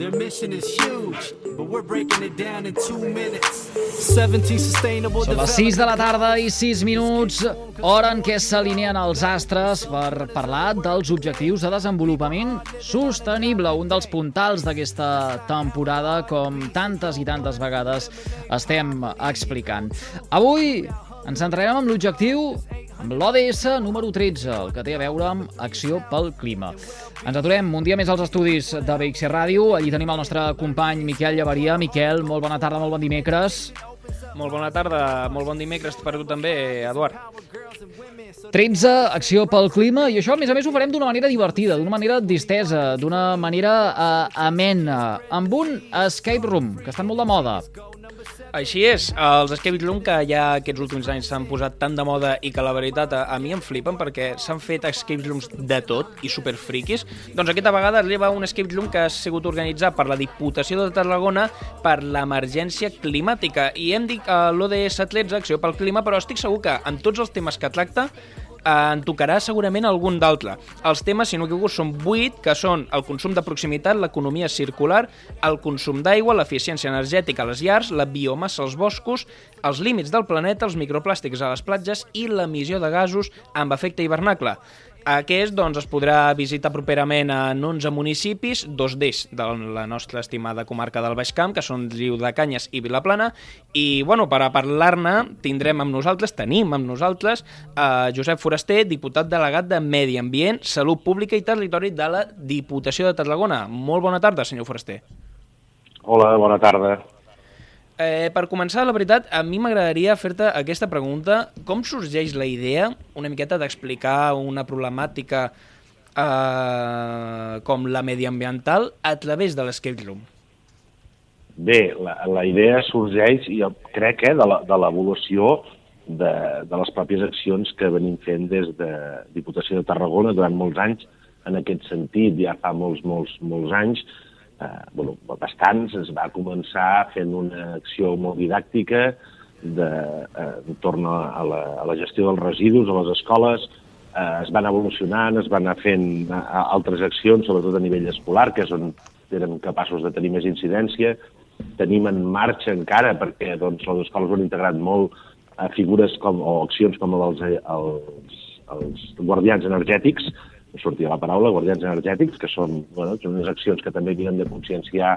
Their mission is huge, but we're breaking it down in two minutes. 17 sustainable Són les 6 de la tarda i 6 minuts, hora en què s'alineen els astres per parlar dels objectius de desenvolupament sostenible, un dels puntals d'aquesta temporada, com tantes i tantes vegades estem explicant. Avui ens centrarem en l'objectiu amb l'ODS número 13, el que té a veure amb Acció pel Clima. Ens aturem un dia més als estudis de BXC Ràdio. Allí tenim el nostre company Miquel Llavaria. Miquel, molt bona tarda, molt bon dimecres. Molt bona tarda, molt bon dimecres per tu també, Eduard. 13, acció pel clima, i això, a més a més, ho farem d'una manera divertida, d'una manera distesa, d'una manera uh, amena, amb un escape room, que està molt de moda. Així és, els escape room que ja aquests últims anys s'han posat tan de moda i que la veritat a, mi em flipen perquè s'han fet escape rooms de tot i superfriquis, doncs aquesta vegada lleva un escape room que ha sigut organitzat per la Diputació de Tarragona per l'emergència climàtica. I hem dit uh, l'ODS 13, Acció pel Clima, però estic segur que en tots els temes que tracta eh, en tocarà segurament algun d'altre. Els temes, si no equivoco, són 8, que són el consum de proximitat, l'economia circular, el consum d'aigua, l'eficiència energètica a les llars, la biomassa als boscos, els límits del planeta, els microplàstics a les platges i l'emissió de gasos amb efecte hivernacle. Aquest doncs, es podrà visitar properament en 11 municipis, dos d'ells de la nostra estimada comarca del Baix Camp, que són Riu de Canyes i Vilaplana, i bueno, per a parlar-ne tindrem amb nosaltres, tenim amb nosaltres, eh, Josep Foraster, diputat delegat de Medi Ambient, Salut Pública i Territori de la Diputació de Tarragona. Molt bona tarda, senyor Foraster. Hola, bona tarda. Eh, per començar, la veritat, a mi m'agradaria fer-te aquesta pregunta. Com sorgeix la idea, una miqueta, d'explicar una problemàtica eh, com la mediambiental a través de l'escape room? Bé, la, la idea sorgeix, jo crec, eh, de la- de l'evolució de, de les pròpies accions que venim fent des de Diputació de Tarragona durant molts anys en aquest sentit, ja fa molts, molts, molts anys, eh, bueno, bastants, es va començar fent una acció molt didàctica de, eh, entorn a la, a la gestió dels residus a les escoles, eh, es van evolucionant, es van anar fent eh, altres accions, sobretot a nivell escolar, que és on érem capaços de tenir més incidència. Tenim en marxa encara, perquè doncs, les escoles han integrat molt a figures com, o accions com els, els, els guardians energètics, sortia la paraula, guardians energètics, que són, bueno, són unes accions que també havien de conscienciar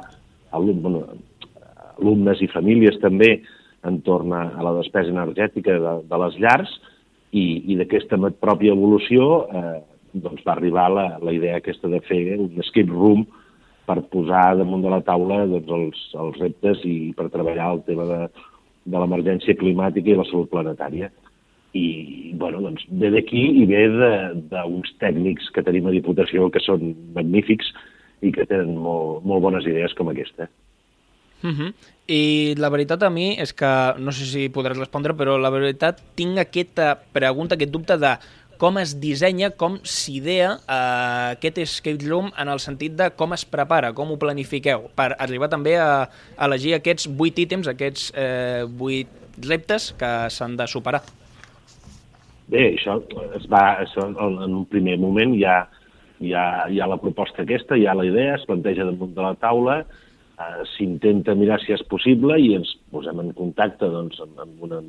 alum, bueno, alumnes i famílies també entorn a, a la despesa energètica de, de les llars i, i d'aquesta pròpia evolució eh, doncs va arribar la, la idea aquesta de fer un escape room per posar damunt de la taula doncs, els, els reptes i per treballar el tema de, de l'emergència climàtica i la salut planetària. I, bueno, doncs, ve d'aquí i ve d'uns tècnics que tenim a Diputació que són magnífics i que tenen molt, molt bones idees com aquesta. Uh -huh. I la veritat a mi és que, no sé si podràs respondre, però la veritat tinc aquesta pregunta, aquest dubte de com es dissenya, com s'idea eh, aquest escape room en el sentit de com es prepara, com ho planifiqueu, per arribar també a, elegir aquests vuit ítems, aquests eh, vuit reptes que s'han de superar. Bé, això es va, això, en un primer moment hi ha, hi, ha, hi ha la proposta aquesta, hi ha la idea, es planteja damunt de la taula, eh, s'intenta mirar si és possible i ens posem en contacte doncs, amb, amb una,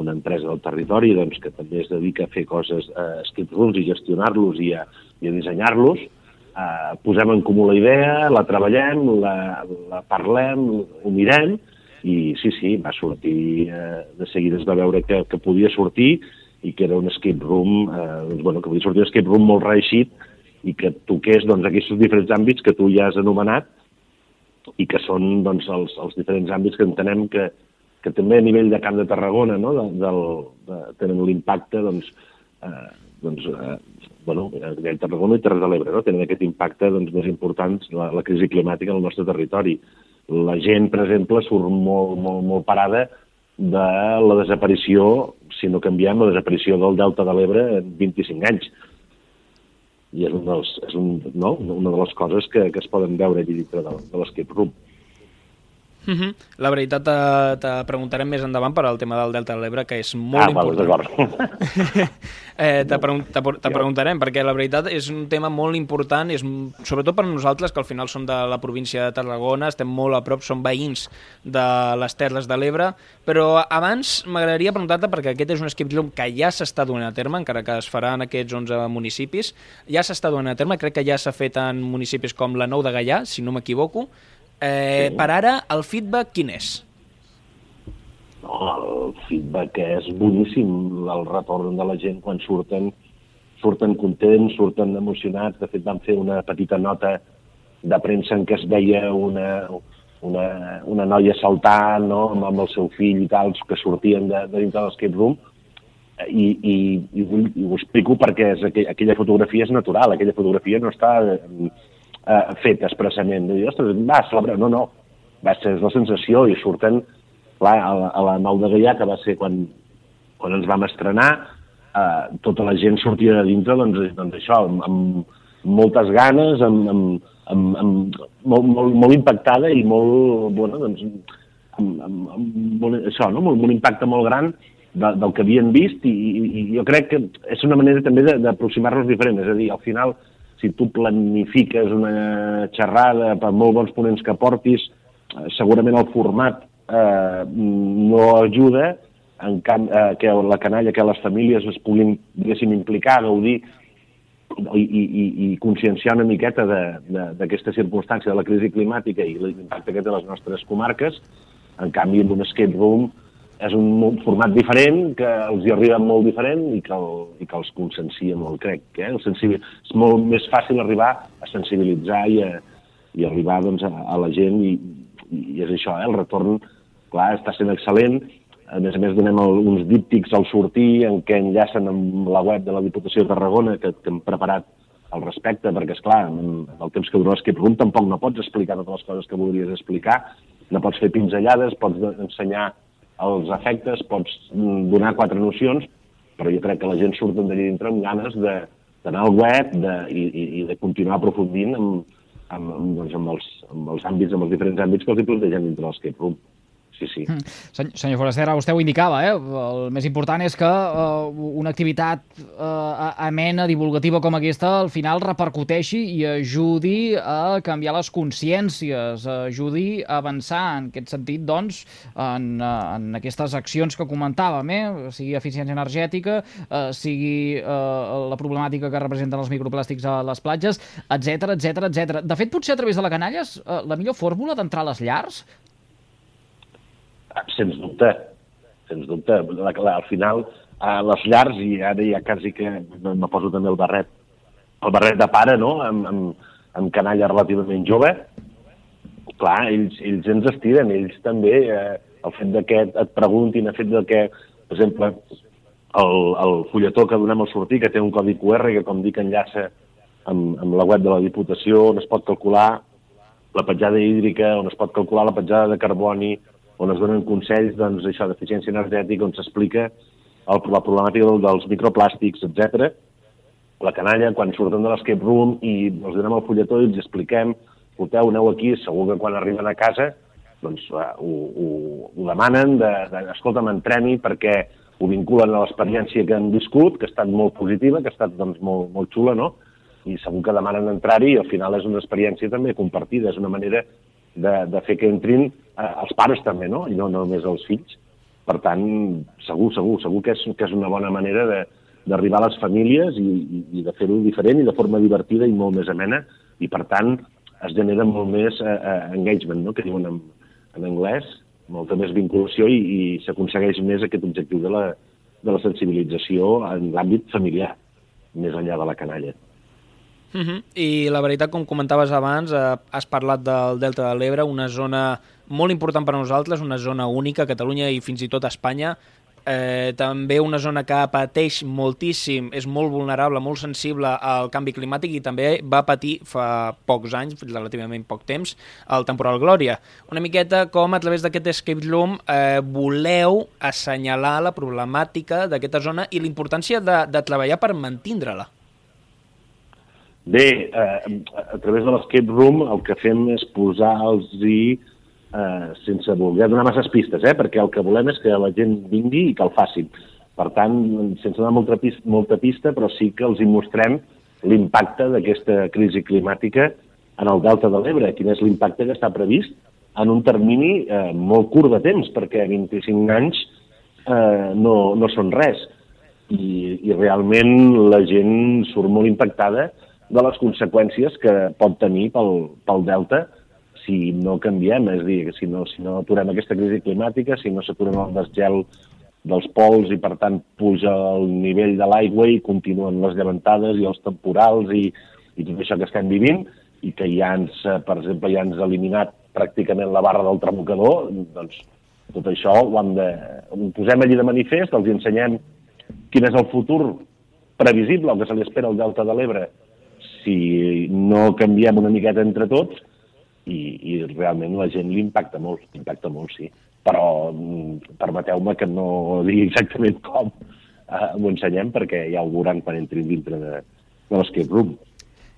una empresa del territori doncs, que també es dedica a fer coses, a escape rooms i gestionar-los i a, i a dissenyar-los. Eh, posem en comú la idea, la treballem, la, la parlem, ho mirem i sí, sí, va sortir, eh, de seguida es va veure que, que podia sortir i que era un escape room, eh, doncs, bueno, que podia sortir un escape room molt reeixit i que toqués doncs, aquests diferents àmbits que tu ja has anomenat i que són doncs, els, els diferents àmbits que entenem que, que també a nivell de Camp de Tarragona no? de, del, de, tenen l'impacte doncs, eh, doncs, eh, bueno, a nivell de Tarragona i Terres de l'Ebre, no? tenen aquest impacte doncs, més important, la, la crisi climàtica en el nostre territori. La gent, per exemple, surt molt, molt, molt parada de la desaparició, si no canviem, la desaparició del Delta de l'Ebre en 25 anys. I és, un dels, és un, no? una de les coses que, que es poden veure allí dintre de, de l'escape room. Uh -huh. La veritat, te, te preguntarem més endavant per al tema del Delta de l'Ebre, que és molt ah, important. d'acord. eh, te, pregun te, te preguntarem, perquè la veritat és un tema molt important, és, sobretot per nosaltres, que al final som de la província de Tarragona, estem molt a prop, som veïns de les Terres de l'Ebre, però abans m'agradaria preguntar-te, perquè aquest és un escape room que ja s'està duent a terme, encara que es farà en aquests 11 municipis, ja s'està duent a terme, crec que ja s'ha fet en municipis com la Nou de Gaià, si no m'equivoco, Eh, Sí. Per ara, el feedback quin és? No, el feedback és boníssim, el retorn de la gent quan surten, surten contents, surten emocionats. De fet, vam fer una petita nota de premsa en què es veia una, una, una noia saltant no? amb, amb el seu fill i tal, que sortien de, de dintre de l'escape room, i, i, i, i ho explico perquè és aquella, aquella fotografia és natural, aquella fotografia no està eh, feta expressament. De dir, ostres, va, celebrar. No, no, va ser la sensació i surten, clar, a la, a la Nou de Gaià, que va ser quan, quan ens vam estrenar, eh, tota la gent sortia de dintre, doncs, doncs això, amb, amb moltes ganes, amb, amb, amb, amb molt, molt, molt impactada i molt, bueno, doncs, amb, amb, amb molt, això, no? molt, un impacte molt gran de, del que havien vist i, i, i jo crec que és una manera també d'aproximar-nos diferent, és a dir, al final, si tu planifiques una xerrada per molt bons ponents que portis, eh, segurament el format eh, no ajuda en camp, eh, que la canalla, que les famílies es puguin, diguéssim, implicar, gaudir i, i, i, conscienciar una miqueta d'aquesta circumstància de la crisi climàtica i l'impacte que té a les nostres comarques. En canvi, en un escape room és un format diferent, que els hi arriba molt diferent i que, el, i que els consciencia molt, crec. Eh? El sensibil... És molt més fàcil arribar a sensibilitzar i, a, i arribar doncs, a, a la gent i, i és això, eh? el retorn, clar, està sent excel·lent. A més a més, donem el, uns díptics al sortir en què enllacen amb la web de la Diputació de Tarragona que, que hem preparat al respecte, perquè, és clar, en el temps que dura l'escape room tampoc no pots explicar totes les coses que voldries explicar, no pots fer pinzellades, pots ensenyar els efectes, pots mm, donar quatre nocions, però jo crec que la gent surt d'allà dintre amb ganes d'anar al web de, i, i, i de continuar aprofundint amb, amb, amb, doncs, amb, els, amb els àmbits, amb els diferents àmbits que els hi plantegem dintre l'escape room. Sí, sí. Sen- Senyor Forastera, vostè ho indicava, eh? el més important és que uh, una activitat uh, amena, divulgativa com aquesta, al final repercuteixi i ajudi a canviar les consciències, ajudi a avançar en aquest sentit, doncs, en, en aquestes accions que comentàvem, eh? sigui eficiència energètica, uh, sigui uh, la problemàtica que representen els microplàstics a les platges, etc etc etc. De fet, potser a través de la canalla és uh, la millor fórmula d'entrar a les llars? Sens dubte, sens dubte. La, la, al final, a les llars, i ara ja quasi que me poso també el barret, el barret de pare, no?, amb, amb, amb canalla relativament jove, clar, ells, ells ens estiren, ells també, eh, el fet de que et preguntin, el fet de que, per exemple, el, el fulletó que donem al sortir, que té un codi QR que, com dic, enllaça amb, amb la web de la Diputació, on es pot calcular la petjada hídrica, on es pot calcular la petjada de carboni, on es donen consells doncs, això d'eficiència energètica, on s'explica la problemàtica del, dels microplàstics, etc. La canalla, quan surten de l'escape room i els donem el fulletó i els expliquem, escolteu, aneu aquí, segur que quan arriben a casa doncs, eh, ho, ho, ho demanen, de, de, escolta'm, entreni perquè ho vinculen a l'experiència que han viscut, que ha estat molt positiva, que ha estat doncs, molt, molt xula, no? i segur que demanen entrar-hi i al final és una experiència també compartida, és una manera de, de fer que entrin eh, els pares també, no? i no només els fills. Per tant, segur, segur, segur que és, que és una bona manera de, d'arribar a les famílies i, i, i de fer-ho diferent i de forma divertida i molt més amena, i per tant es genera molt més eh, engagement, no? que diuen en, en anglès, molta més vinculació i, i s'aconsegueix més aquest objectiu de la, de la sensibilització en l'àmbit familiar, més enllà de la canalla. Uh -huh. I la veritat, com comentaves abans, eh, has parlat del Delta de l'Ebre, una zona molt important per a nosaltres, una zona única a Catalunya i fins i tot a Espanya. Eh, també una zona que pateix moltíssim, és molt vulnerable, molt sensible al canvi climàtic i també va patir fa pocs anys, relativament poc temps, el temporal Glòria. Una miqueta com a través d'aquest escape room eh, voleu assenyalar la problemàtica d'aquesta zona i la importància de, de treballar per mantindre-la. Bé, eh, a través de l'escape room el que fem és posar-los eh, sense voler donar masses pistes, eh, perquè el que volem és que la gent vingui i que el facin. Per tant, sense donar molta pista, molta pista però sí que els hi mostrem l'impacte d'aquesta crisi climàtica en el Delta de l'Ebre, quin és l'impacte que està previst en un termini eh, molt curt de temps, perquè 25 anys eh, no, no són res. I, I realment la gent surt molt impactada de les conseqüències que pot tenir pel, pel Delta si no canviem, és a dir, si no, si no aturem aquesta crisi climàtica, si no s'aturem el desgel dels pols i, per tant, puja el nivell de l'aigua i continuen les llevantades i els temporals i, i tot això que estem vivint i que ja ens, per exemple, ja ens ha eliminat pràcticament la barra del tremocador, doncs tot això ho, hem de, ho posem allí de manifest, els ensenyem quin és el futur previsible, el que se li espera al Delta de l'Ebre, si no canviem una miqueta entre tots, i, i realment la gent li impacta molt, impacta molt, sí. Però mm, permeteu-me que no digui exactament com eh, ho ensenyem, perquè ja ho veuran quan entrin dintre de, de l'escape room.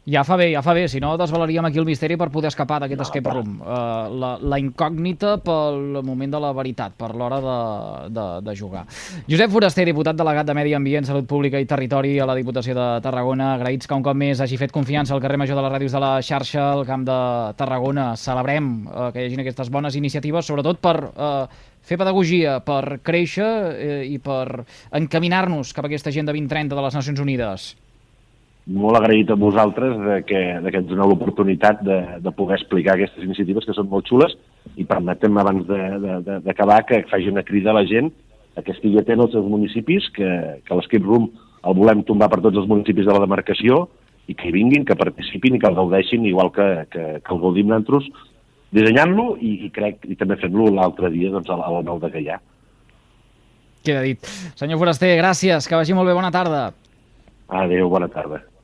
Ja fa bé, ja fa bé, si no desvelaríem aquí el misteri per poder escapar d'aquest no, escape room. Uh, la, la incògnita pel moment de la veritat, per l'hora de, de, de jugar. Josep Foraster, diputat delegat de Medi Ambient, Salut Pública i Territori a la Diputació de Tarragona, agraïts que un cop més hagi fet confiança al carrer Major de les Ràdios de la xarxa, al Camp de Tarragona. Celebrem uh, que hi hagin aquestes bones iniciatives, sobretot per uh, fer pedagogia, per créixer eh, i per encaminar-nos cap a aquesta agenda 2030 de les Nacions Unides molt agraït a vosaltres de que, de que ens doneu l'oportunitat de, de poder explicar aquestes iniciatives que són molt xules i permetem abans d'acabar que faci una crida a la gent a que estigui atent als seus municipis, que, que l'Escape Room el volem tombar per tots els municipis de la demarcació i que hi vinguin, que participin i que el gaudeixin igual que, que, que el gaudim nosaltres dissenyant-lo i, i crec i també fent-lo l'altre dia doncs, a la, a la nou de Gaià. Queda dit. Senyor Foraster, gràcies, que vagi molt bé, bona tarda. Adéu, bona tarda.